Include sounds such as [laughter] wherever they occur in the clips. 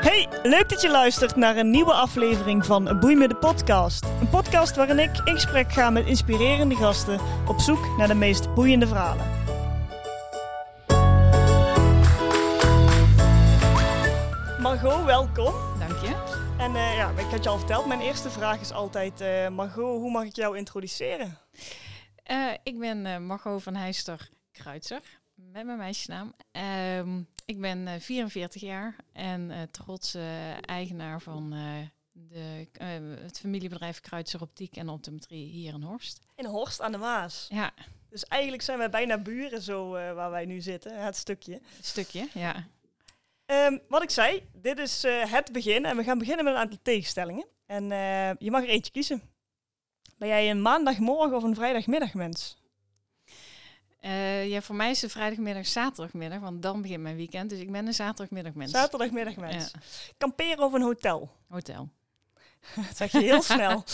Hey, leuk dat je luistert naar een nieuwe aflevering van Boei me de podcast. Een podcast waarin ik in gesprek ga met inspirerende gasten op zoek naar de meest boeiende verhalen. Margot, welkom. Dank je. En eh, ja, ik had je al verteld, mijn eerste vraag is altijd, eh, Margot, hoe mag ik jou introduceren? Uh, ik ben uh, Margot van Heijster Kruitser, met mijn meisjesnaam. Ehm, ik ben 44 jaar en trots eigenaar van de, het familiebedrijf Kruitser Optiek en Optometrie hier in Horst. In Horst aan de Maas? Ja. Dus eigenlijk zijn wij bijna buren zo waar wij nu zitten, het stukje. Het stukje, ja. Um, wat ik zei, dit is uh, het begin en we gaan beginnen met een aantal tegenstellingen. En uh, je mag er eentje kiezen. Ben jij een maandagmorgen of een vrijdagmiddag mens? Uh, ja, voor mij is het vrijdagmiddag, zaterdagmiddag, want dan begint mijn weekend. Dus ik ben een zaterdagmiddag mens. Zaterdagmiddag mens. Ja. Kamperen of een hotel? Hotel. [laughs] dat zeg je heel snel. [laughs]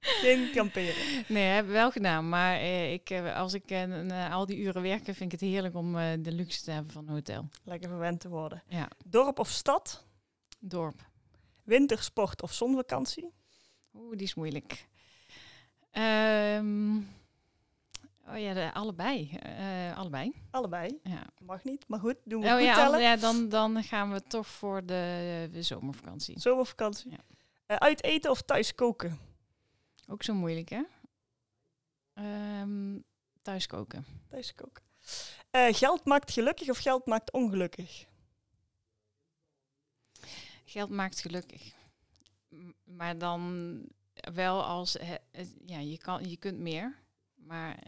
Geen kamperen. Nee, heb ik wel gedaan. Maar eh, ik, als ik uh, al die uren werken, vind ik het heerlijk om de luxe te hebben van een hotel. Lekker verwend te worden. Ja. Dorp of stad? Dorp. Wintersport of zonvakantie? Oeh, die is moeilijk. Um, oh ja, de, allebei. allebei. Allebei? Ja. Mag niet, maar goed. Doen we oh, goed ja, tellen. ja dan, dan gaan we toch voor de, de zomervakantie. Zomervakantie. Ja. uit eten of thuis koken? Ook zo moeilijk, hè? Um, thuis koken. Thuis koken. Uh, geld maakt gelukkig of geld maakt ongelukkig? Geld maakt gelukkig. M maar dan wel als... ja, je, kan, je kunt meer. Maar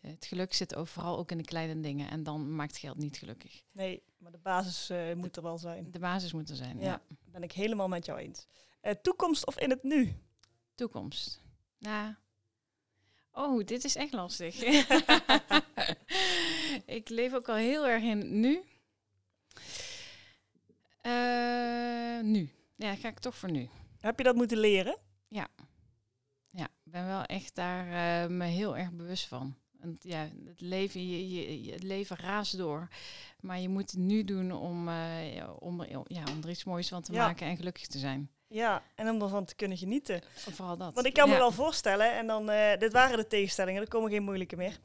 het geluk zit ook vooral ook in de kleine dingen. En dan maakt geld niet gelukkig. Nee, maar de basis uh, moet er wel zijn. De basis moet er zijn, ja. ja. Ben ik helemaal met jou eens. Uh, toekomst of in het nu? Toekomst. Nou, oh, dit is echt lastig. [laughs] [laughs] ik leef ook al heel erg in nu. Uh, nu. Ja, ga ik toch voor nu. Heb je dat moeten leren? Ja. Ben wel echt daar uh, me heel erg bewust van. Want ja, het leven, je, je, het leven raast door. Maar je moet het nu doen om, uh, om, ja, om er iets moois van te ja. maken en gelukkig te zijn. Ja, en om ervan te kunnen genieten. Vooral dat. Want ik kan ja. me wel voorstellen, en dan, uh, dit waren de tegenstellingen, er komen geen moeilijke meer.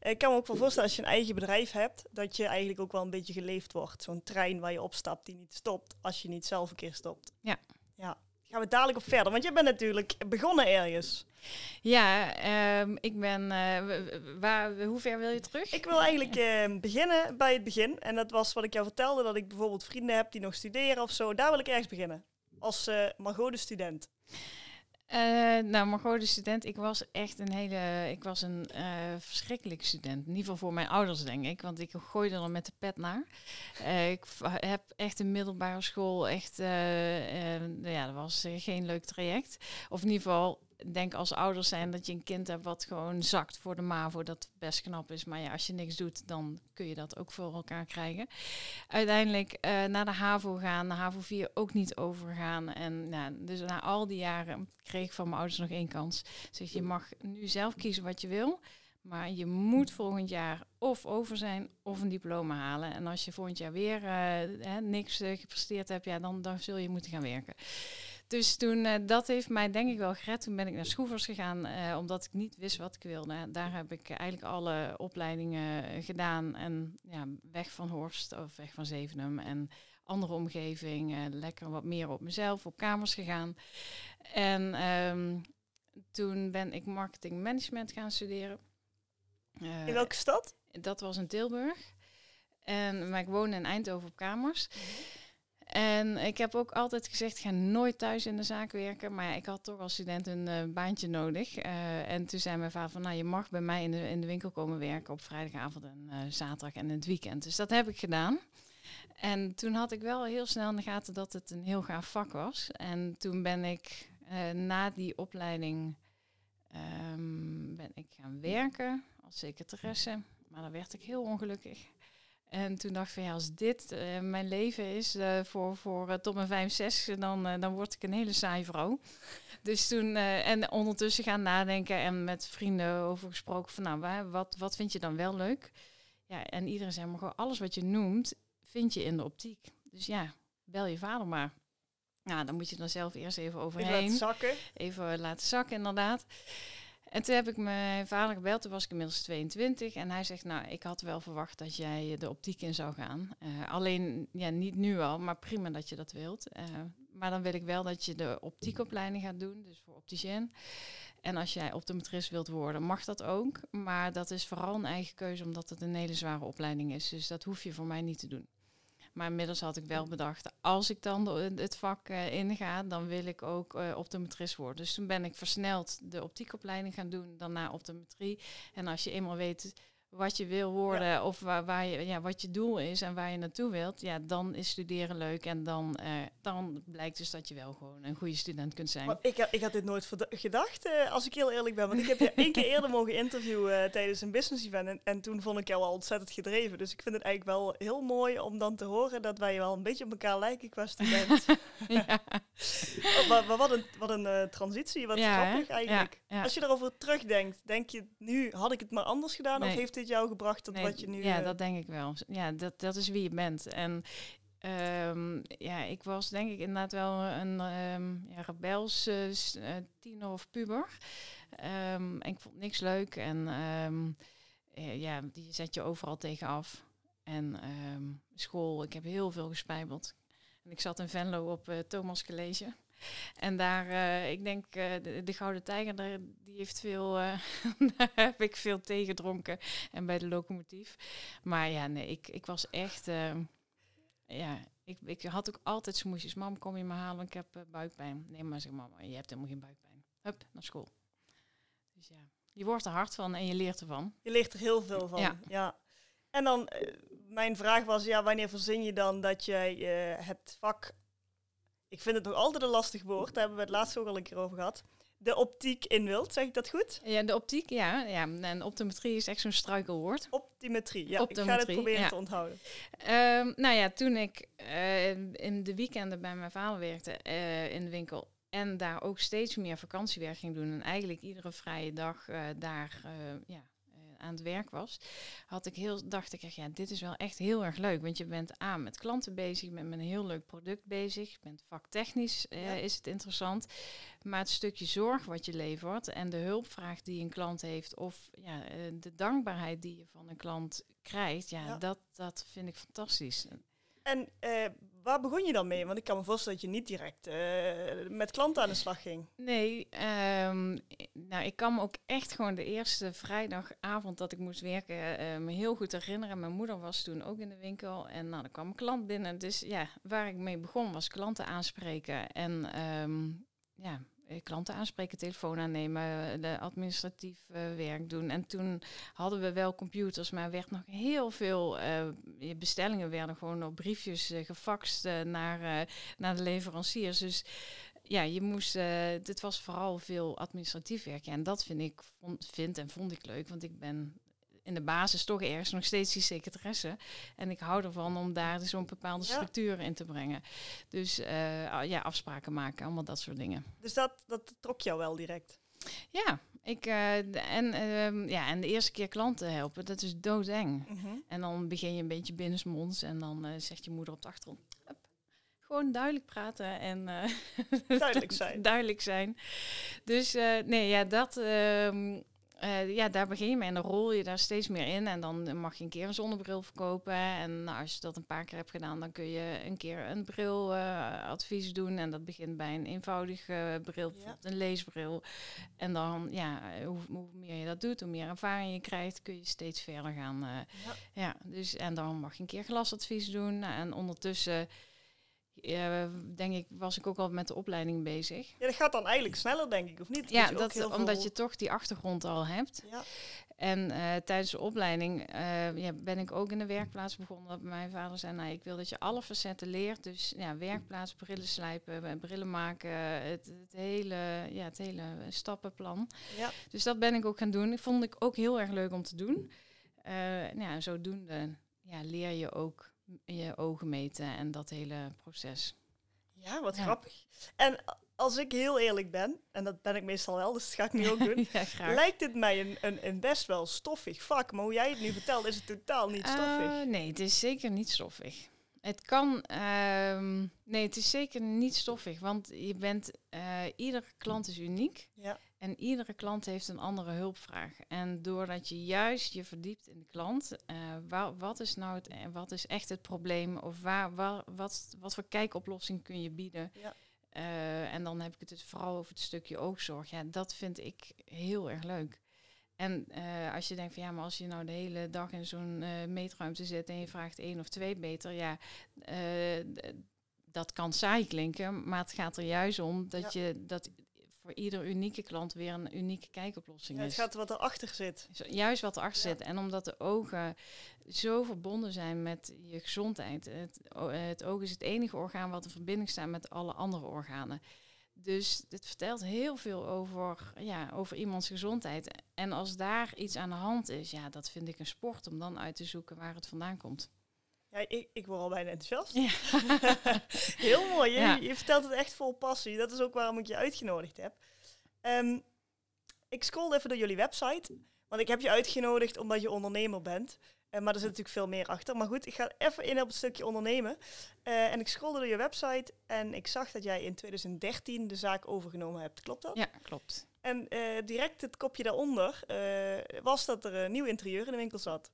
Ik kan me ook wel voorstellen, als je een eigen bedrijf hebt, dat je eigenlijk ook wel een beetje geleefd wordt. Zo'n trein waar je opstapt die niet stopt, als je niet zelf een keer stopt. Ja. Ja. Gaan we dadelijk op verder, want je bent natuurlijk begonnen ergens. Ja, um, ik ben. Uh, waar, hoe ver wil je terug? Ik wil eigenlijk uh, beginnen bij het begin. En dat was wat ik jou vertelde, dat ik bijvoorbeeld vrienden heb die nog studeren of zo. Daar wil ik ergens beginnen als uh, Margot de student? Uh, nou, Margot de student, ik was echt een hele, ik was een uh, verschrikkelijke student. In ieder geval voor mijn ouders, denk ik, want ik gooide er met de pet naar. Uh, ik heb echt een middelbare school, echt, ja, dat was geen leuk traject. Of in ieder geval, denk als ouders zijn dat je een kind hebt wat gewoon zakt voor de MAVO, dat best knap is. Maar ja, als je niks doet, dan kun je dat ook voor elkaar krijgen. Uiteindelijk uh, naar de HAVO gaan, naar HAVO 4 ook niet overgaan. En dus na al die jaren kreeg ik van mijn ouders nog één kans. Zeg, je mag nu zelf kiezen wat je wil. Maar je moet volgend jaar of over zijn of een diploma halen. En als je volgend jaar weer uh, hè, niks uh, gepresteerd hebt, ja, dan, dan zul je moeten gaan werken. Dus toen, uh, dat heeft mij denk ik wel gered. Toen ben ik naar Schroevers gegaan, uh, omdat ik niet wist wat ik wilde. Daar heb ik eigenlijk alle opleidingen gedaan. En ja, weg van Horst of weg van Zevenum en andere omgeving. Uh, lekker wat meer op mezelf, op kamers gegaan. En um, toen ben ik marketing management gaan studeren. in welke stad? Dat was in Tilburg. En, maar ik woonde in Eindhoven op kamers. Mm -hmm. En ik heb ook altijd gezegd, ga nooit thuis in de zaak werken. Maar ik had toch als student een uh, baantje nodig. Uh, en toen zei mijn vader van, nou je mag bij mij in de, in de winkel komen werken op vrijdagavond en uh, zaterdag en het weekend. Dus dat heb ik gedaan. En toen had ik wel heel snel in de gaten dat het een heel gaaf vak was. En toen ben ik na die opleiding um, ben ik gaan werken als secretaresse. Maar daar werd ik heel ongelukkig. En toen dacht ik van ja, als dit eh, mijn leven is uh, voor, voor uh, tot mijn 65, dan, dan word ik een hele saai vrouw. Dus toen, en ondertussen gaan nadenken en met vrienden over gesproken van nou, wat, wat vind je dan wel leuk? Ja, en iedereen zei maar gewoon alles wat je noemt, vind je in de optiek. Dus ja, bel je vader maar. Nou, dan moet je dan zelf eerst even overheen. Even laten zakken. Even laten zakken, inderdaad. En toen heb ik mijn vader gebeld, toen was ik inmiddels 22. En hij zegt, nou, ik had wel verwacht dat jij de optiek in zou gaan. Uh, alleen, ja, niet nu al, maar prima dat je dat wilt. Uh, maar dan wil ik wel dat je de optiekopleiding gaat doen, dus voor opticien. En als jij optometrist wilt worden, mag dat ook. Maar dat is vooral een eigen keuze, omdat het een hele zware opleiding is. Dus dat hoef je voor mij niet te doen. Maar inmiddels had ik wel bedacht, als ik dan het vak uh, inga, dan wil ik ook uh, optometrist worden. Dus toen ben ik versneld de optiekopleiding gaan doen, daarna optometrie. En als je eenmaal weet wat je wil worden of waar, waar, je, ja, wat je doel is en waar je naartoe wilt, ja, dan is studeren leuk en dan, uh, dan blijkt dus dat je wel gewoon een goede student kunt zijn. Maar ik, ik had dit nooit gedacht, uh, als ik heel eerlijk ben. Want ik heb je één keer eerder mogen interviewen uh, tijdens een business event en, en, toen vond ik jou al ontzettend gedreven. Dus ik vind het eigenlijk wel heel mooi om dan te horen dat wij wel een beetje op elkaar lijken qua student. [laughs] oh, [laughs] maar, maar, wat een, wat een transitie, wat ja, grappig eigenlijk. Ja, als je erover terugdenkt, denk je nu, had ik het maar anders gedaan nee. of heeft dit jou gebracht tot wat je nu... Ja, uh... dat denk ik wel. Ja, dat, dat is wie je bent. En um, ja, ik was denk ik inderdaad wel een um, ja, rebels uh, tiener of puber. Um, en ik vond niks leuk. En ja, die zet je overal tegen af. En school, ik heb heel veel gespijbeld. En ik zat in Venlo op uh, Thomas College. En daar, uh, ik denk, uh, de, de, Gouden Tijger, daar, die heeft veel, uh, [laughs] daar heb ik veel tegedronken. En bij de locomotief. Maar ja, nee, ik, ik was echt, ja, ik, ik had ook altijd smoesjes. Mam, kom je me halen, ik heb buikpijn. Nee, maar zeg mama, je hebt helemaal geen buikpijn. Hup, naar school. Dus ja, je wordt er hard van en je leert ervan. Je leert er heel veel van, ja. ja. En dan, mijn vraag was, ja, wanneer verzin je dan dat jij het vak ik vind het nog altijd een lastig woord, daar hebben we het laatst ook al een keer over gehad. De optiek in wilt, zeg ik dat goed? Ja, de optiek, ja. ja. En optometrie is echt zo'n struikelwoord. Optometrie, ja. Optometrie, ik ga het proberen te onthouden. Um, nou ja, toen ik uh, in de weekenden bij mijn vader werkte uh, in de winkel en daar ook steeds meer vakantiewerk ging doen en eigenlijk iedere vrije dag uh, daar ja, aan het werk was, had ik heel, dacht ik echt, ja, dit is wel echt heel erg leuk. Want je bent aan met klanten bezig, je bent met een heel leuk product bezig, je bent vaktechnisch, uh, is het interessant. Maar het stukje zorg wat je levert en de hulpvraag die een klant heeft, of ja, uh, de dankbaarheid die je van een klant krijgt, ja, ja. Dat, dat vind ik fantastisch. En uh, waar begon je dan mee? Want ik kan me voorstellen dat je niet direct uh, met klanten aan de slag ging. Nee, um, nou, ik kan me ook echt gewoon de eerste vrijdagavond dat ik moest werken uh, me heel goed herinneren. Mijn moeder was toen ook in de winkel en nou, er kwam een klant binnen. Dus ja, waar ik mee begon was klanten aanspreken. En um, ja, eh, klanten aanspreken, telefoon aannemen, de administratief uh, werk doen. En toen hadden we wel computers, maar werd nog heel veel bestellingen werden gewoon op briefjes uh, gefaxt naar, naar de leveranciers. Dus ja, je moest, dit was vooral veel administratief werk. En dat vind ik, vond, vind en vond ik leuk, want ik ben in de basis toch ergens nog steeds die secretaresse. En ik hou ervan om daar zo'n bepaalde structuur in te brengen. Dus uh, ja, afspraken maken, allemaal dat soort dingen. Dus dat, dat trok jou wel direct? Ja, ik, uh, en, uh, ja, en de eerste keer klanten helpen, dat is doodeng. Mhm. En dan begin je een beetje binnensmonds en dan uh, zegt je moeder op de achtergrond... Gewoon duidelijk praten en [laughs] duidelijk zijn. [laughs] duidelijk zijn. Dus nee, ja, dat, ehm, uh, ja, daar begin je mee en dan rol je daar steeds meer in. En dan mag je een keer een zonnebril verkopen. En nou, als je dat een paar keer hebt gedaan, dan kun je een keer een briladvies uh, doen. En dat begint bij een eenvoudige bril, bijvoorbeeld een leesbril. En dan, ja, hoe, hoe, meer je dat doet, hoe meer ervaring je krijgt, kun je steeds verder gaan. Uh, ja. ja. dus, en dan mag je een keer glasadvies doen. En ondertussen uh, denk ik, was ik ook al met de opleiding bezig. Ja, dat gaat dan eigenlijk sneller, denk ik, of niet? Ja, dat, omdat je toch die achtergrond al hebt. Ja. En uh, tijdens de opleiding uh, ja, ben ik ook in de werkplaats begonnen. Mijn vader zei, nou, ik wil dat je alle facetten leert. Dus ja, werkplaats, brillen slijpen, brillen maken, het, het, hele, ja, het hele stappenplan. Ja. Dus dat ben ik ook gaan doen. Dat vond ik ook heel erg leuk om te doen. nou ja, zodoende ja, leer je ook je ogen meten en dat hele proces. Ja, wat Ja. grappig. En als ik heel eerlijk ben, en dat ben ik meestal wel, dus dat ga ik nu ook [laughs] doen. ja. Lijkt het mij een, een, een best wel stoffig vak, maar hoe jij het nu vertelt is het totaal niet stoffig. Eh, nee, het is zeker niet stoffig. Het kan, ehm, nee, het is zeker niet stoffig, want je bent, eh, iedere klant is uniek ja. en iedere klant heeft een andere hulpvraag. En doordat je juist je verdiept in de klant, eh, wa- wat is nou het, eh, wat is echt het probleem of waar, waar, wat, wat voor kijkoplossing kun je bieden? Ja. En dan heb ik het dus vooral over het stukje oogzorg. Ja, dat vind ik heel erg leuk. En eh, als je denkt van ja, maar als je nou de hele dag in zo'n eh, meetruimte zit en je vraagt één of twee beter, ja, eh, dat kan saai klinken, maar het gaat er juist om dat je dat voor ieder unieke klant weer een unieke kijkoplossing Ja, het is. gaat wat erachter zit. Juist wat erachter Ja. zit. En omdat de ogen zo verbonden zijn met je gezondheid. Het, het oog is het enige orgaan wat in verbinding staat met alle andere organen. Dus dit vertelt heel veel over, ja, over iemands gezondheid. En als daar iets aan de hand is, ja, dat vind ik een sport om dan uit te zoeken waar het vandaan komt. Ja, ik, ik word al bijna enthousiast. Ja. [laughs] Heel mooi. Je, Ja. je vertelt het echt vol passie. Dat is ook waarom ik je uitgenodigd heb. Ehm, ik scroll even door jullie website. Want ik heb je uitgenodigd omdat je ondernemer bent. Eh, maar er zit natuurlijk veel meer achter. Maar goed, ik ga even in op het stukje ondernemen. Eh, en ik scrollde door je website en ik zag dat jij in 2013 de zaak overgenomen hebt. Klopt dat? ja, klopt. En eh, direct het kopje daaronder was dat er een nieuw interieur in de winkel zat.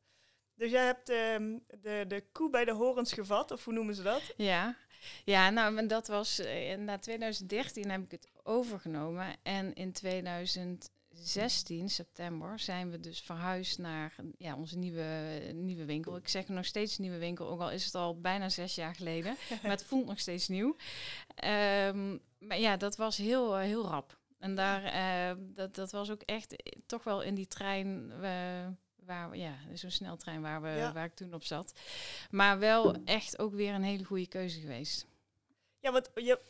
Dus jij hebt ehm, de, de koe bij de horens gevat, of hoe noemen ze dat? Ja, ja nou, dat was na 2013 heb ik het overgenomen. En in 2016, september, zijn we dus verhuisd naar ja, onze nieuwe, nieuwe winkel. Ik zeg nog steeds nieuwe winkel, ook al is het al bijna zes jaar geleden. [laughs] maar het voelt nog steeds nieuw. Ehm, maar ja, dat was heel, eh, heel rap. En daar, eh, dat, dat was ook echt toch wel in die trein. waar, we- ja, zo'n sneltrein waar, we, Ja. waar ik toen op zat. Maar wel echt ook weer een hele goede keuze geweest. Ja, want je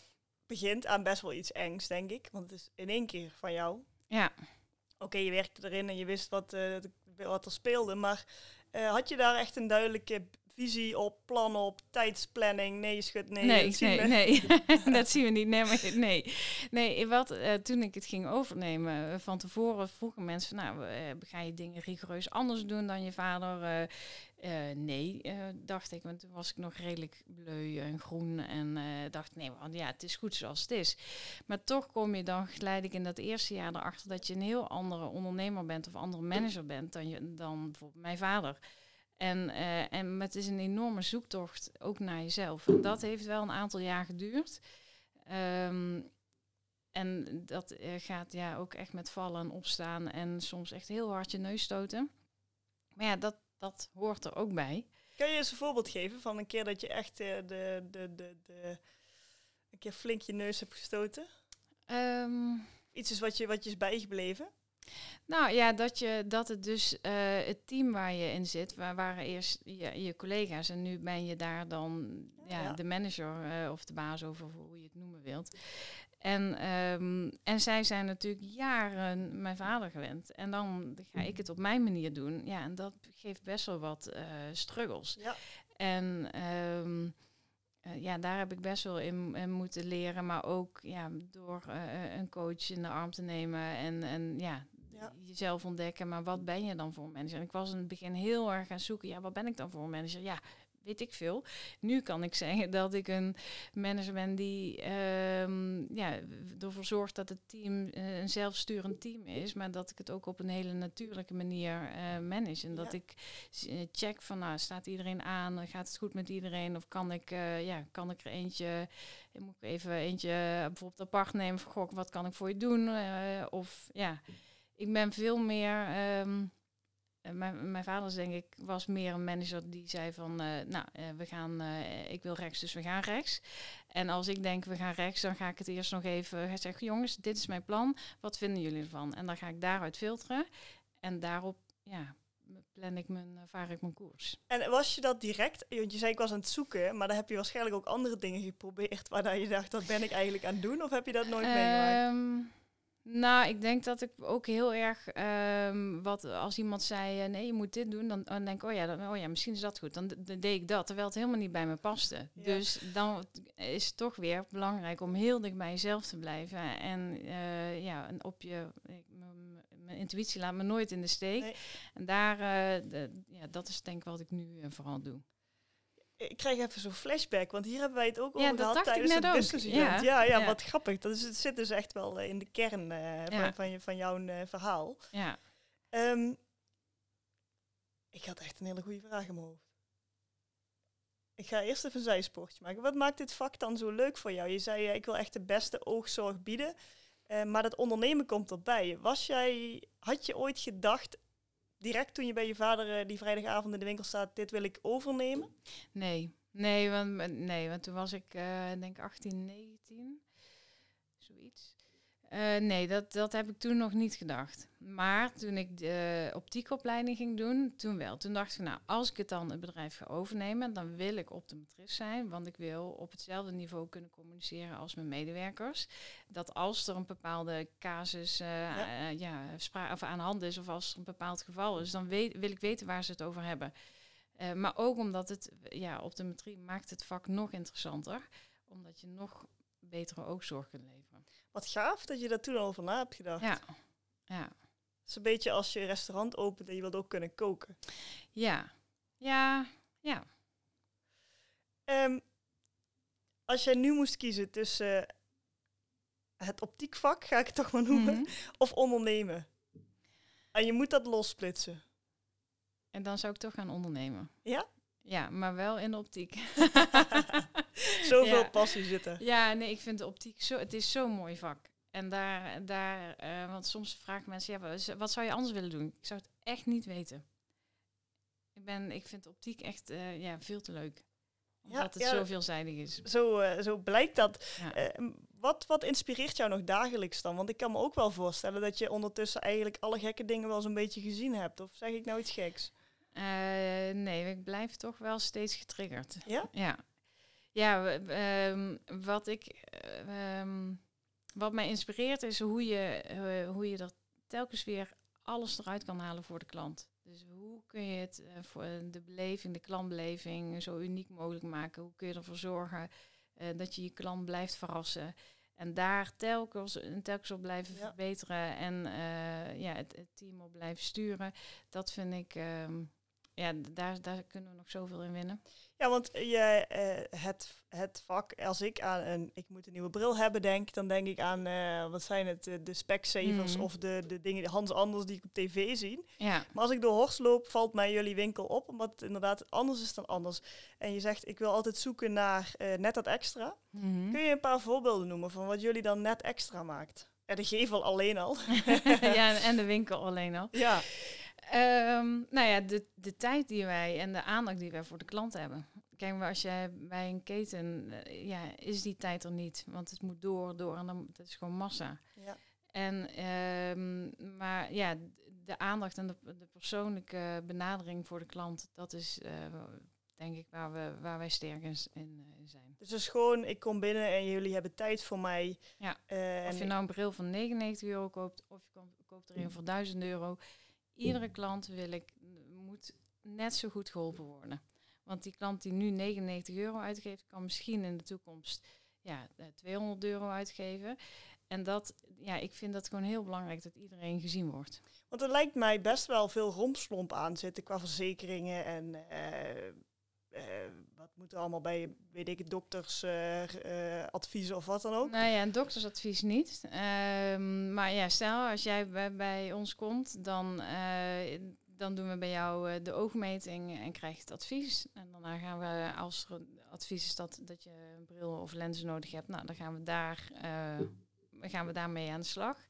begint aan best wel iets engs, denk ik. Want het is in één keer van jou. Ja, Oké, je werkte erin en je wist wat, eh, wat er speelde. Maar eh, had je daar echt een duidelijke visie op, plan op, tijdsplanning? Nee, je schudt nee. nee, dat zien nee, [laughs] [laughs] dat zien we niet. Nee, maar, nee. nee wat, eh, toen ik het ging overnemen, eh, van tevoren vroegen mensen, nou, eh, ga je dingen rigoureus anders doen dan je vader? Eh, eh, nee, eh, dacht ik, want toen was ik nog redelijk bleu en groen en eh, dacht, nee, want ja, het is goed zoals het is. Maar toch kom je dan geleidelijk in dat eerste jaar erachter dat je een heel andere ondernemer bent of andere manager bent dan, je, dan bijvoorbeeld mijn vader. En, eh, en het is een enorme zoektocht ook naar jezelf. En dat heeft wel een aantal jaar geduurd. Ehm, en dat eh, gaat ja ook echt met vallen en opstaan en soms echt heel hard je neus stoten. Maar ja, dat, dat hoort er ook bij. Kan je eens een voorbeeld geven van een keer dat je echt eh, de, de, de, de, een keer flink je neus hebt gestoten? Ehm, Iets is wat je, wat je is bijgebleven? Nou ja, dat, je, dat het dus eh, het team waar je in zit, waar waren eerst je, je collega's en nu ben je daar dan ja, Ja. de manager eh, of de baas over hoe je het noemen wilt. En, ehm, en zij zijn natuurlijk jaren mijn vader gewend. En dan ga ik het op mijn manier doen. Ja, en dat geeft best wel wat eh, struggles. Ja. En ehm, eh, ja, daar heb ik best wel in, in moeten leren. Maar ook ja, door een coach in de arm te nemen en, en ja, Ja. jezelf ontdekken. Maar wat ben je dan voor een manager? En ik was in het begin heel erg gaan zoeken. Ja, wat ben ik dan voor een manager? Ja, weet ik veel. Nu kan ik [laughs] zeggen dat ik een manager ben die ehm, ja, ervoor zorgt dat het team eh, een zelfsturend team is, maar dat ik het ook op een hele natuurlijke manier eh, manage. En dat Ja. ik eh, check van, nou, staat iedereen aan? Gaat het goed met iedereen? Of kan ik, ja, kan ik er eentje, moet ik even eentje bijvoorbeeld apart nemen van, goh, wat kan ik voor je doen? Of ja, ik ben veel meer. ehm, eh, mijn, mijn vader, denk ik, was meer een manager die zei van, eh, nou, eh, we gaan, ik wil rechts, dus we gaan rechts. En als ik denk, we gaan rechts, dan ga ik het eerst nog even gaan zeggen, jongens, dit is mijn plan, wat vinden jullie ervan? En dan ga ik daaruit filteren en daarop, ja, plan ik mijn, vaar ik mijn koers. En was je dat direct? Want je zei ik was aan het zoeken, maar dan heb je waarschijnlijk ook andere dingen geprobeerd waarna je dacht, wat ben ik eigenlijk aan het doen? Of heb je dat nooit meegemaakt? Ehm, Nou, ik denk dat ik ook heel erg, ehm, wat als iemand zei, eh, nee, je moet dit doen, dan, dan denk ik, oh ja, dan, oh ja, misschien is dat goed. Dan, dan deed ik dat, terwijl het helemaal niet bij me paste. Ja. Dus dan is het toch weer belangrijk om heel dicht bij jezelf te blijven. En eh, ja, en op je, mijn intuïtie laat me nooit in de steek. Nee. En daar, eh, de- ja, dat is denk ik wat ik nu vooral doe. Ik krijg even zo'n flashback, want hier hebben wij het ook over gehad tijdens het business Ja. Ja, ja, wat grappig. Dat is, het zit dus echt wel eh, in de kern eh, Ja. van, van, je, van jouw eh, verhaal. Ja. Ehm, ik had echt een hele goede vraag in mijn hoofd. Ik ga eerst even een zijsportje maken. Wat maakt dit vak dan zo leuk voor jou? Je zei, eh, ik wil echt de beste oogzorg bieden. Maar dat ondernemen komt erbij. Was jij, had je ooit gedacht, direct toen je bij je vader eh, die vrijdagavond in de winkel staat, dit wil ik overnemen? Nee, nee, want, nee, want toen was ik eh denk 18, 19, zoiets. Eh, nee, dat, dat heb ik toen nog niet gedacht. Maar toen ik de optiekopleiding ging doen, toen wel. Toen dacht ik, nou, als ik het dan het bedrijf ga overnemen, dan wil ik optometrist zijn. Want ik wil op hetzelfde niveau kunnen communiceren als mijn medewerkers. Dat als er een bepaalde casus eh, Ja. eh, ja, spra- of aan de hand is, of als er een bepaald geval is, dan weet, wil ik weten waar ze het over hebben. Maar ook omdat het, ja, optometrie maakt het vak nog interessanter. Omdat je nog betere oogzorg kunt leveren. Wat gaaf dat je daar toen al over na hebt gedacht. Ja, ja, Het is een beetje als je een restaurant opent en je wilt ook kunnen koken. ja, ja, ja. Ehm, als jij nu moest kiezen tussen eh, het optiekvak, ga ik het toch maar noemen, Mhm. of ondernemen. En je moet dat lossplitsen. En dan zou ik toch gaan ondernemen. Ja? Ja, maar wel in de optiek. [laughs] Zoveel Ja. passie zitten. Ja, nee, ik vind de optiek zo, het is zo'n mooi vak. En daar, daar eh, want soms vragen mensen, ja, wat, zou je anders willen doen? Ik zou het echt niet weten. Ik, ben, ik vind optiek echt eh, ja, veel te leuk. Omdat het ja. zo veelzijdig is. Zo, eh, zo blijkt dat. Wat, wat inspireert jou nog dagelijks dan? Want ik kan me ook wel voorstellen dat je ondertussen eigenlijk alle gekke dingen wel zo'n beetje gezien hebt. Of zeg ik nou iets geks? Eh, nee, ik blijf toch wel steeds getriggerd. Ja? Ja. Ehm, wat ik... eh, ehm, wat mij inspireert is hoe je, eh, hoe je er telkens weer alles eruit kan halen voor de klant. Dus hoe kun je het eh, voor de beleving, de klantbeleving zo uniek mogelijk maken? Hoe kun je ervoor zorgen dat je je klant blijft verrassen? En daar telkens, en telkens op blijven Ja. verbeteren en ja, het, het team op blijven sturen. Dat vind ik, ehm, ja, daar, daar kunnen we nog zoveel in winnen. Ja, want je, eh, het, het vak, als ik aan een, ik moet een nieuwe bril hebben denk, dan denk ik aan, eh, wat zijn het, de, de specsavers Mhm. of de, de dingen, de Hans Anders die ik op tv zie. Ja, Maar als ik door Horst loop, valt mij jullie winkel op, omdat het inderdaad anders is dan anders. En je zegt, ik wil altijd zoeken naar eh, net dat extra. Mhm. Kun je een paar voorbeelden noemen van wat jullie dan net extra maakt? Ja, de gevel alleen al. [laughs] ja, en de winkel alleen al. ja, Ehm, nou ja, de, de tijd die wij en de aandacht die wij voor de klant hebben. Kijk, maar als jij bij een keten, eh, ja, is die tijd er niet. Want het moet door, door en dan dat is gewoon massa. ja. En, ehm, maar ja, de aandacht en de, de persoonlijke benadering voor de klant, dat is eh, denk ik waar, we, waar wij sterk in, s- in, eh, in zijn. Dus het is gewoon, ik kom binnen en jullie hebben tijd voor mij. Ja. Of je nou een bril van 99 euro koopt of je koopt, koopt er een voor 1000 euro. Iedere klant wil ik, moet net zo goed geholpen worden. Want die klant die nu 99 euro uitgeeft, kan misschien in de toekomst ja, eh, 200 euro uitgeven. En dat, ja, ik vind dat gewoon heel belangrijk dat iedereen gezien wordt. Want er lijkt mij best wel veel rompslomp aan zitten qua verzekeringen en eh, eh, wat moet er allemaal bij, weet ik, doktersadviezen of wat dan ook. Nou ja, een doktersadvies niet. Ehm, maar ja, stel als jij bij, bij ons komt, dan, eh, dan doen we bij jou eh, de oogmeting en krijg je het advies. En daarna gaan we, als er advies is dat, dat je een bril of lenzen nodig hebt, nou, dan gaan we, daar, eh, gaan we daarmee aan de slag.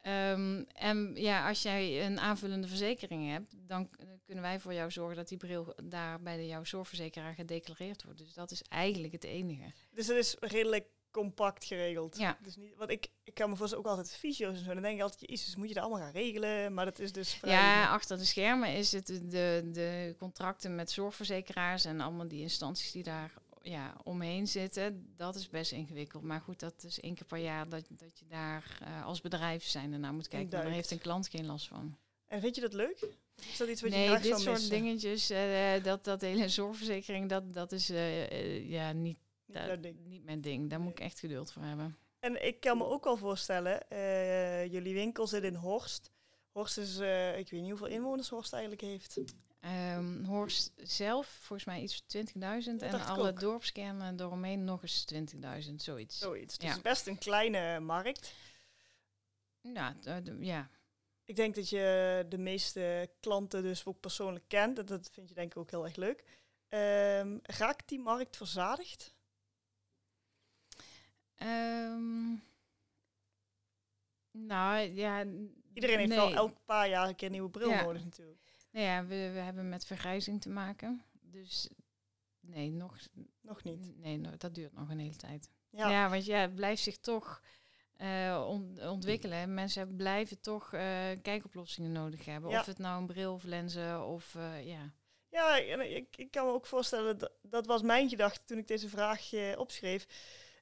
Ehm, en ja, als jij een aanvullende verzekering hebt, dan kunnen wij voor jou zorgen dat die bril daar bij de, jouw zorgverzekeraar gedeclareerd wordt. Dus dat is eigenlijk het enige. Dus het is redelijk compact geregeld. Ja. Dus niet, want ik, ik kan me voorstellen ook altijd fysio's en zo. Dan denk ik altijd, jezus, moet je dat allemaal gaan regelen? Maar dat is dus vrij... Ja, achter de schermen is het de, de contracten met zorgverzekeraars en allemaal die instanties die daar ja, omheen zitten, dat is best ingewikkeld. Maar goed, dat is één keer per jaar dat, dat je daar eh, als bedrijf zijn en naar moet kijken. Maar daar heeft een klant geen last van. En vind je dat leuk? Is dat iets wat nee, je graag dit zou soort dingetjes, eh, dat, dat hele [laughs] zorgverzekering, dat, dat is eh, eh, ja, niet, Niet dat- mijn ding. Daar moet ik echt geduld voor hebben. En ik kan me ook wel voorstellen, eh, jullie winkel zit in Horst. Horst is, eh, ik weet niet hoeveel inwoners Horst eigenlijk heeft. Ehm, Horst zelf, volgens mij iets van 20.000. En alle dorpskernen eromheen nog eens 20.000, zoiets. Zoiets. Dus Ja. het is best een kleine markt. D- ja. Ik denk dat je de meeste klanten dus ook persoonlijk kent. Dat, dat vind je denk ik ook heel erg leuk. Ehm, raakt die markt verzadigd? Ehm, nou ja. Iedereen heeft nee. wel elk paar jaar een keer een nieuwe bril Ja. nodig natuurlijk. Nou ja, we, we hebben met vergrijzing te maken. Dus nee, nog, Nog niet. nee, no- dat duurt nog een hele tijd. Ja, Ja, want ja, het blijft zich toch eh, on- ontwikkelen. Mensen blijven toch eh, kijkoplossingen nodig hebben. Ja. Of het nou een bril of lenzen of eh, ja. ja en ik, ik kan me ook voorstellen, dat, dat was mijn gedachte toen ik deze vraag opschreef.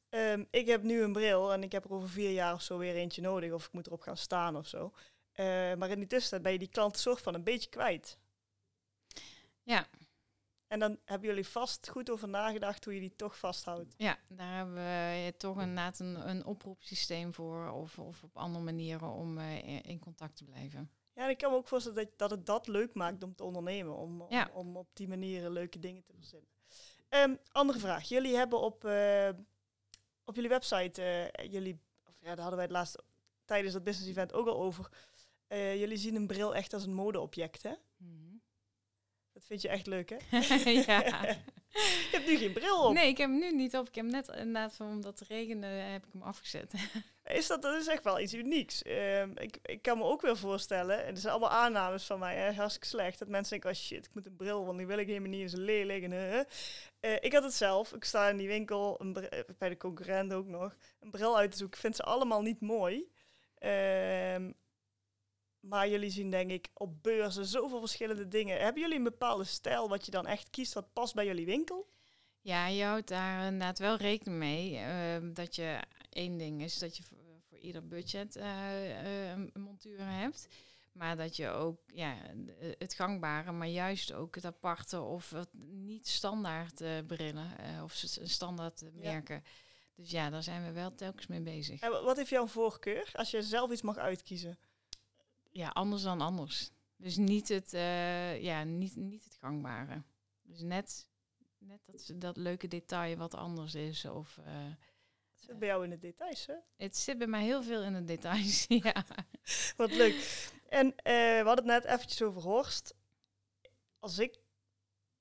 Ehm, ik heb nu een bril en ik heb er over vier jaar of zo weer eentje nodig. Of ik moet erop gaan staan of zo. Eh, maar in die tussentijd ben je die klant soort van een beetje kwijt. Ja. En dan hebben jullie vast goed over nagedacht hoe je die toch vasthoudt. Ja, daar hebben we toch inderdaad een, een oproepsysteem voor. Of, of op andere manieren om eh, in- contact te blijven. Ja, en ik kan me ook voorstellen dat, dat het dat leuk maakt om te ondernemen. Om, om, Ja. om op die manier leuke dingen te verzinnen. Ehm, andere vraag. Jullie hebben op, eh, op jullie website, eh, jullie, of ja, daar hadden wij het laatst tijdens dat business event ook al over. Eh, jullie zien een bril echt als een modeobject, hè? Dat vind je echt leuk, hè? [laughs] [laughs] ja. je hebt nu geen bril op. Nee, ik heb hem nu niet op. Ik heb hem net inderdaad van omdat het regende heb ik hem afgezet. [laughs] Is dat, dat is echt wel iets unieks. Ehm, ik, ik kan me ook weer voorstellen, en dat zijn allemaal aannames van mij, hè, hartstikke slecht, dat mensen denken, oh shit, ik moet een bril, want die wil ik helemaal niet, is een lelijk. En, eh, eh. Eh, ik had het zelf, ik sta in die winkel, een eh, bij de concurrent ook nog, een bril uit te zoeken. Ik vind ze allemaal niet mooi. Maar jullie zien denk ik op beurzen zoveel verschillende dingen. Hebben jullie een bepaalde stijl wat je dan echt kiest, wat past bij jullie winkel? Ja, je houdt daar inderdaad wel rekening mee. ehm, dat je één ding is dat je voor, voor ieder budget eh, een montuur hebt. Maar dat je ook ja, het gangbare, maar juist ook het aparte of het niet standaard eh, brillen of standaard Ja. merken. Dus ja, daar zijn we wel telkens mee bezig. En wa- wat heeft jouw voorkeur als je zelf iets mag uitkiezen? Ja, anders dan anders. Dus niet het, eh, ja, niet, niet het gangbare. Dus net, net dat, dat leuke detail wat anders is. Of, eh, Het zit bij jou in de details, hè? Het zit bij mij heel veel in de details. [laughs] ja. Wat leuk. En eh, we hadden het net eventjes over Horst. Als ik...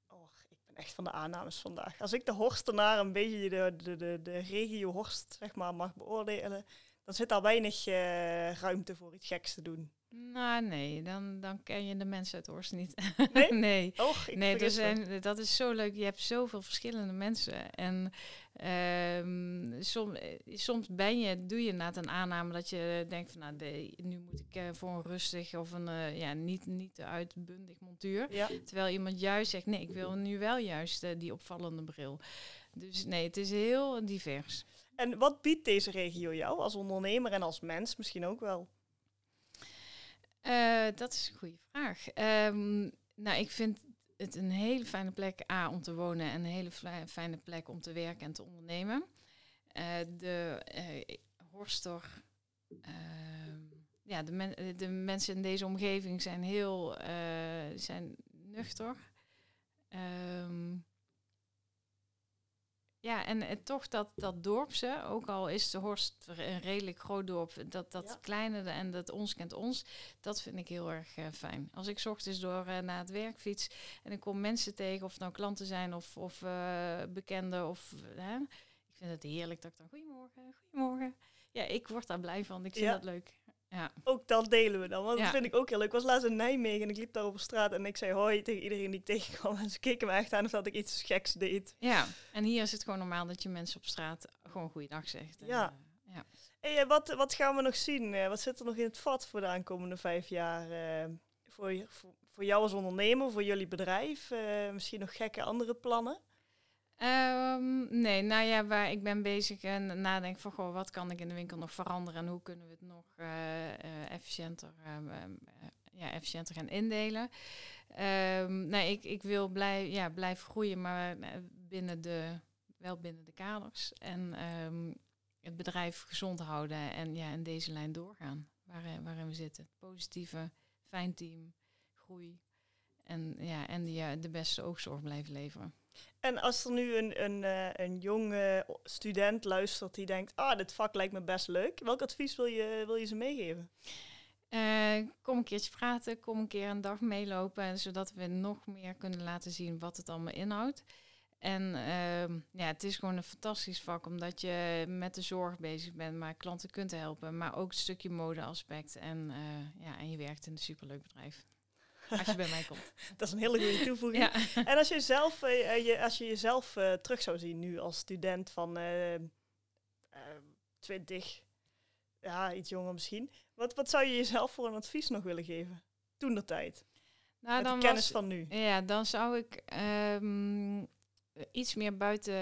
Oh, ik ben echt van de aannames vandaag. Als ik de Horstenaar een beetje de, de, de, de regio Horst zeg maar, mag beoordelen... dan zit daar weinig ruimte voor iets geks te doen. Nou, nee, dan, dan ken je de mensen uit Horst niet. [laughs] Nee? nee. Och, ik Nee, me. zijn, dat is zo leuk. Je hebt zoveel verschillende mensen. En ehm, som, eh, soms ben je, doe je inderdaad een aanname dat je denkt van nou, de, nu moet ik eh, voor een rustig of een eh, ja, niet, niet te uitbundig montuur. Ja, Terwijl iemand juist zegt, nee, ik wil nu wel juist die opvallende bril. Dus nee, het is heel divers. en wat biedt deze regio jou als ondernemer en als mens misschien ook wel? Eh, dat is een goede vraag. Ehm, nou, ik vind het een hele fijne plek A om te wonen en een hele fijne plek om te werken en te ondernemen. Eh, de eh Horster, ehm, ja, de, de mensen in deze omgeving zijn heel zijn nuchter. Ehm, ja, en toch dat, dat dorpse, ook al is de Horst een redelijk groot dorp, dat, dat Ja. kleine en dat ons kent ons, dat vind ik heel erg eh, fijn. Als ik ochtends door eh, naar het werk fiets en ik kom mensen tegen, of het nou klanten zijn of, of eh, bekenden, of, hè, ik vind het heerlijk dat ik dan, goedemorgen, goedemorgen. Ja, ik word daar blij van, ik vind Ja. dat leuk. Ja, Ook dat delen we dan, want dat vind ik ook heel leuk. Ik was laatst in Nijmegen en ik liep daar over straat en ik zei hoi tegen iedereen die ik tegenkwam. [laughs] En ze keken me echt aan of dat ik iets geks deed. ja. en hier is het gewoon normaal dat je mensen op straat gewoon goeiedag zegt. En, Ja. ja. Hey, eh, wat, wat gaan we nog zien? Eh, wat zit er nog in het vat voor de aankomende vijf jaar? voor, je- voor, voor jou als ondernemer, voor jullie bedrijf? Misschien nog gekke andere plannen? Ehm, nee, nou ja, waar ik ben bezig en nadenk van goh, wat kan ik in de winkel nog veranderen en hoe kunnen we het nog eh, eh, efficiënter, ehm, ehm, eh, ja, efficiënter gaan indelen. Nee, ik, ik wil blij, ja, blijven groeien, maar binnen de, wel binnen de kaders. En het bedrijf gezond houden en ja, in deze lijn doorgaan waarin, waarin we zitten. Positieve, fijn team, groei en, ja, en die, de beste oogzorg blijven leveren. En als er nu een, een, eh, een jonge student luistert die denkt, ah, dit vak lijkt me best leuk. Welk advies wil je, wil je ze meegeven? Eh, kom een keertje praten, kom een keer een dag meelopen, zodat we nog meer kunnen laten zien wat het allemaal inhoudt. En ehm, ja, het is gewoon een fantastisch vak, omdat je met de zorg bezig bent, maar klanten kunt helpen, maar ook een stukje modeaspect. En, eh, ja, en je werkt in een superleuk bedrijf. Als je bij mij komt. [laughs] Dat is een hele goede toevoeging. Ja. En als je, zelf, eh, eh, je, als je jezelf eh, terug zou zien nu als student van eh, 20, ja, iets jonger misschien. Wat, wat zou je jezelf voor een advies nog willen geven? Toen de tijd. Nou, met de dan kennis was- van nu. Ja, dan zou ik ehm, iets meer buiten.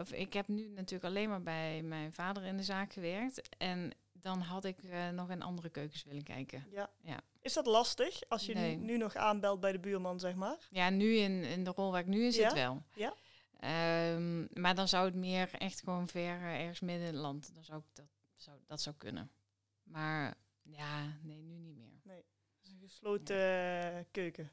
Of ik heb nu natuurlijk alleen maar bij mijn vader in de zaak gewerkt. En dan had ik nog in andere keukens willen kijken. Ja. Ja. Is dat lastig als je nu- Nee. nu, nog aanbelt bij de buurman, zeg maar? Ja, nu in, in de rol waar ik nu in zit Ja? wel. Ja? Ehm, maar dan zou het meer echt gewoon ver eh, ergens midden in het land. Dan zou ik dat, zou, dat zou kunnen. Maar ja, nee, nu niet meer. Is een gesloten eh, keuken.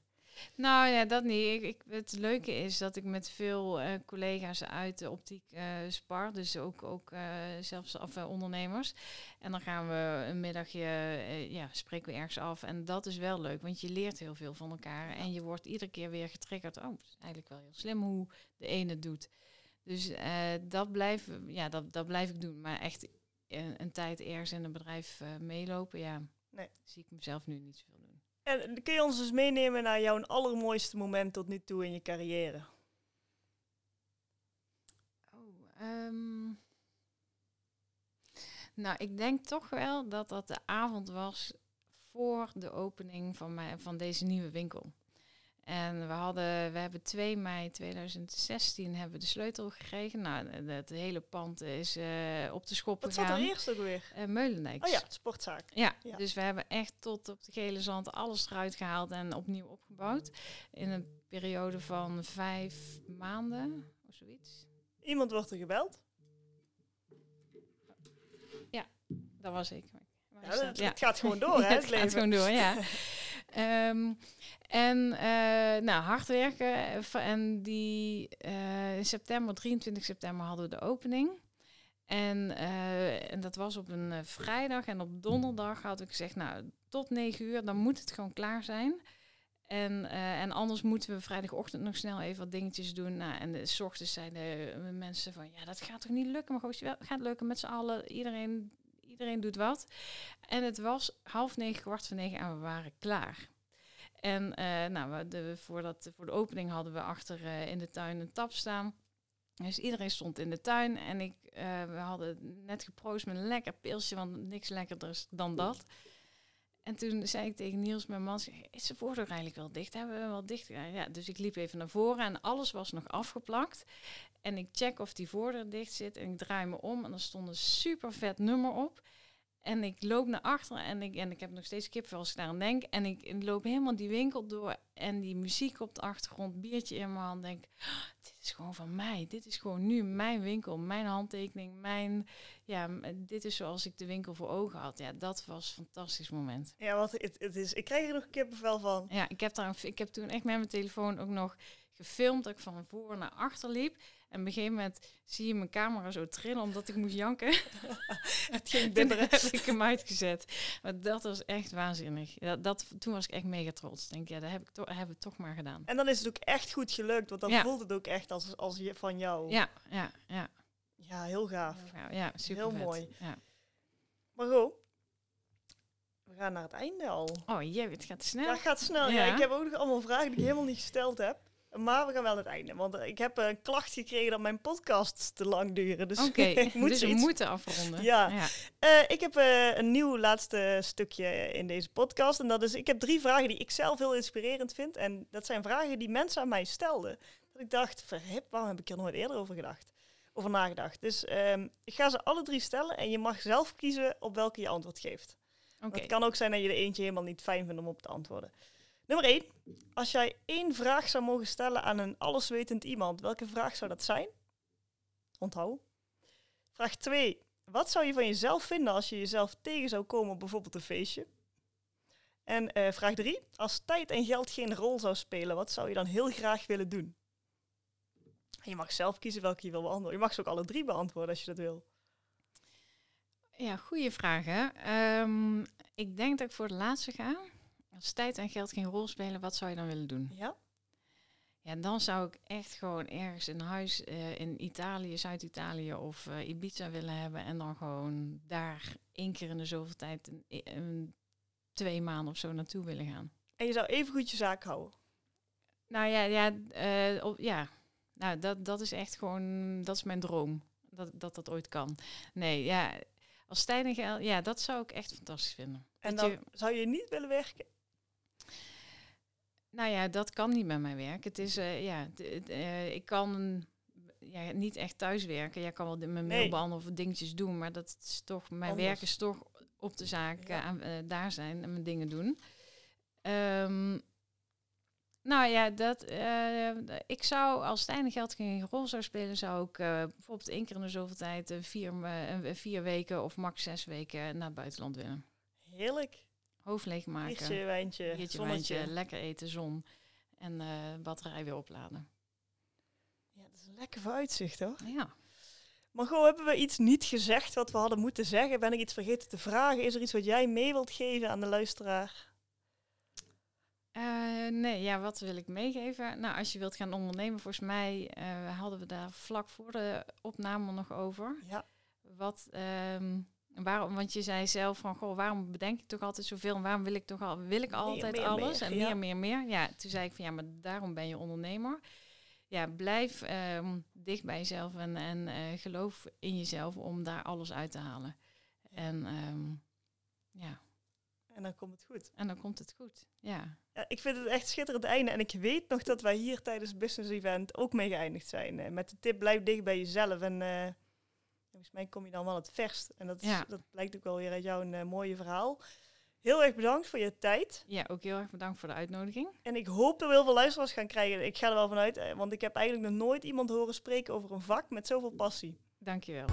Nou ja, dat niet. Ik, ik, het leuke is dat ik met veel eh, collega's uit de optiek eh, spar. Dus ook, ook eh, zelfs af ondernemers. En dan gaan we een middagje, ja, spreken we ergens af. En dat is wel leuk, want je leert heel veel van elkaar. En je wordt iedere keer weer getriggerd. Oh, het is eigenlijk wel heel slim hoe de ene het doet. Dus dat, blijf, ja, dat, dat blijf ik doen. Maar echt een, een tijd ergens in een bedrijf meelopen, ja, Nee. zie ik mezelf nu niet zoveel. En kun je ons eens meenemen naar jouw allermooiste moment tot nu toe in je carrière? Oh, ehm, nou, ik denk toch wel dat dat de avond was voor de opening van, mijn, van deze nieuwe winkel. En we, hadden, we hebben 2 mei 2016 hebben we de sleutel gekregen. Nou, het, hele pand is eh, op de schop Wat zat er eerst ook weer? Eh. Oh ja, sportzaak. Ja, Ja. dus we hebben echt tot op de gele zand alles eruit gehaald en opnieuw opgebouwd. In een periode van vijf maanden of zoiets. Iemand wordt er gebeld. Dat was ik. Ja, het, gaat gewoon door, hè, het, [laughs] het gaat gewoon door, ja. [laughs] Ehm, en eh, nou, hard werken. eh, En die eh, in september, 23 september, hadden we de opening. En, en dat was op een vrijdag. En op donderdag had ik gezegd, nou, tot 9 uur, dan moet het gewoon klaar zijn. En, en anders moeten we vrijdagochtend nog snel even wat dingetjes doen. Nou, en s ochtends zeiden de mensen van, ja, dat gaat toch niet lukken? Maar gewoon, het gaat lukken met z'n allen. Iedereen, iedereen doet wat. En het was half negen, kwart voor negen en we waren klaar. En eh, nou, we de, voor, dat, voor de opening hadden we achter eh, in de tuin een tap staan. Dus iedereen stond in de tuin en ik, eh, we hadden net geproost met een lekker pilsje, want niks lekkerder is dan dat. En toen zei ik tegen Niels, mijn man, is de voordeur eigenlijk wel dicht? Hebben we hem wel dicht? Ja, dus ik liep even naar voren en alles was nog afgeplakt. En ik check of die voordeur dicht zit en ik draai me om en er stond een super vet nummer op. En ik loop naar achteren en ik, en ik heb nog steeds kipvel als ik daar aan denk. En ik, ik loop helemaal die winkel door en die muziek op de achtergrond, biertje in mijn hand. Denk, "Oh, dit is gewoon van mij. Dit is gewoon nu mijn winkel, mijn handtekening, mijn... Ja, dit is zoals ik de winkel voor ogen had. Ja, dat was een fantastisch moment. Ja, want het, het is, ik krijg er nog kippenvel van. Ja, ik heb, daar, ik heb toen echt met mijn telefoon ook nog gefilmd dat ik van voor naar achter liep. En op een gegeven moment zie je mijn camera zo trillen omdat ik moest janken. [laughs] Het ging bibberen. [laughs] heb ik hem uitgezet. Maar dat was echt waanzinnig. Dat, toen was ik echt mega trots. Denk, ja, dat heb ik, to heb ik toch maar gedaan. En dan is het ook echt goed gelukt, want dan Ja. voelt het ook echt als, als je, van jou. Ja, ja, ja. Ja, heel gaaf. Ja, ja super Heel vet. mooi. Ja. Margot, we gaan naar het einde al. Oh jee, het gaat snel. Ja, het gaat snel. Ja. Ja. ik heb ook nog allemaal vragen die ik helemaal niet gesteld heb. Maar we gaan wel naar het einde. Want ik heb een klacht gekregen dat mijn podcasts te lang duren. Dus Oké, [laughs] ik moet dus we moeten afronden. Ja. ja. Eh, ik heb eh, een nieuw laatste stukje in deze podcast. En dat is, ik heb drie vragen die ik zelf heel inspirerend vind. En dat zijn vragen die mensen aan mij stelden. Dat ik dacht, verhip, waarom heb ik er nooit eerder over gedacht? Over nagedacht. Dus ehm, ik ga ze alle drie stellen en je mag zelf kiezen op welke je antwoord geeft. Oké. Het kan ook zijn dat je de eentje helemaal niet fijn vindt om op te antwoorden. Nummer 1. Als jij één vraag zou mogen stellen aan een alleswetend iemand, welke vraag zou dat zijn? Onthoud. Vraag 2. Wat zou je van jezelf vinden als je jezelf tegen zou komen op bijvoorbeeld een feestje? En eh, vraag 3. Als tijd en geld geen rol zou spelen, wat zou je dan heel graag willen doen? En je mag zelf kiezen welke je wil beantwoorden. Je mag ze ook alle drie beantwoorden als je dat wil. Ja, goede vragen. Ehm, ik denk dat ik voor de laatste ga. Als tijd en geld geen rol spelen, wat zou je dan willen doen? Ja? Ja, dan zou ik echt gewoon ergens een huis eh, in Italië, Zuid-Italië of eh, Ibiza willen hebben. En dan gewoon daar één keer in de zoveel tijd, een, een- twee maanden of zo naartoe willen gaan. En je zou even goed je zaak houden. Nou ja, ja, eh, op, ja. Nou, dat, dat is echt gewoon, dat is mijn droom. Dat, dat dat ooit kan. Nee, ja, als tijd en geld, ja, dat zou ik echt fantastisch vinden. En Dat dan je- zou je niet willen werken. Nou ja, dat kan niet met mijn werk. Het is, eh, ja, eh, ik kan ja, niet echt thuiswerken. Ja, ik kan wel mijn Nee. mail behandelen of dingetjes doen, maar dat is toch, mijn Anders. werk is toch op de zaak Ja. eh, aan, daar zijn en mijn dingen doen. Ehm, nou ja, dat, ik zou als het einde geld geen rol zou spelen, zou ik bijvoorbeeld één keer in de zoveel tijd vier, vier weken of max zes weken naar het buitenland willen. Heerlijk. Hoofd leegmaken. Biertje, wijntje, Biertje, zonnetje. wijntje, lekker eten, zon. En eh, batterij weer opladen. Ja, dat is een lekker vooruitzicht hoor. Ja. Maar gewoon, hebben we iets niet gezegd wat we hadden moeten zeggen? Ben ik iets vergeten te vragen? Is er iets wat jij mee wilt geven aan de luisteraar? Eh, nee, ja, wat wil ik meegeven? Nou, als je wilt gaan ondernemen, volgens mij eh, hadden we daar vlak voor de opname nog over. Ja, Wat, ehm, waarom, want je zei zelf van, goh, waarom bedenk ik toch altijd zoveel? En waarom wil ik toch al, wil ik altijd meer, alles? meer, en ja. meer, meer, meer. Ja, toen zei ik van, ja, maar daarom ben je ondernemer. Ja, blijf ehm, dicht bij jezelf en, en eh, geloof in jezelf om daar alles uit te halen. En ehm, ja, en dan komt het goed. en dan komt het goed. Ja. Ja, ik vind het echt schitterend einde. En ik weet nog dat wij hier tijdens het business event ook mee geëindigd zijn. eh, met de tip, blijf dicht bij jezelf. En eh, volgens mij kom je dan wel het verst. En dat, is, Ja. dat blijkt ook wel weer uit jouw eh, mooie verhaal. Heel erg bedankt voor je tijd. ja, ook heel erg bedankt voor de uitnodiging. En ik hoop dat we heel veel luisteraars gaan krijgen. Ik ga er wel vanuit, eh, want ik heb eigenlijk nog nooit iemand horen spreken over een vak met zoveel passie. Dankjewel.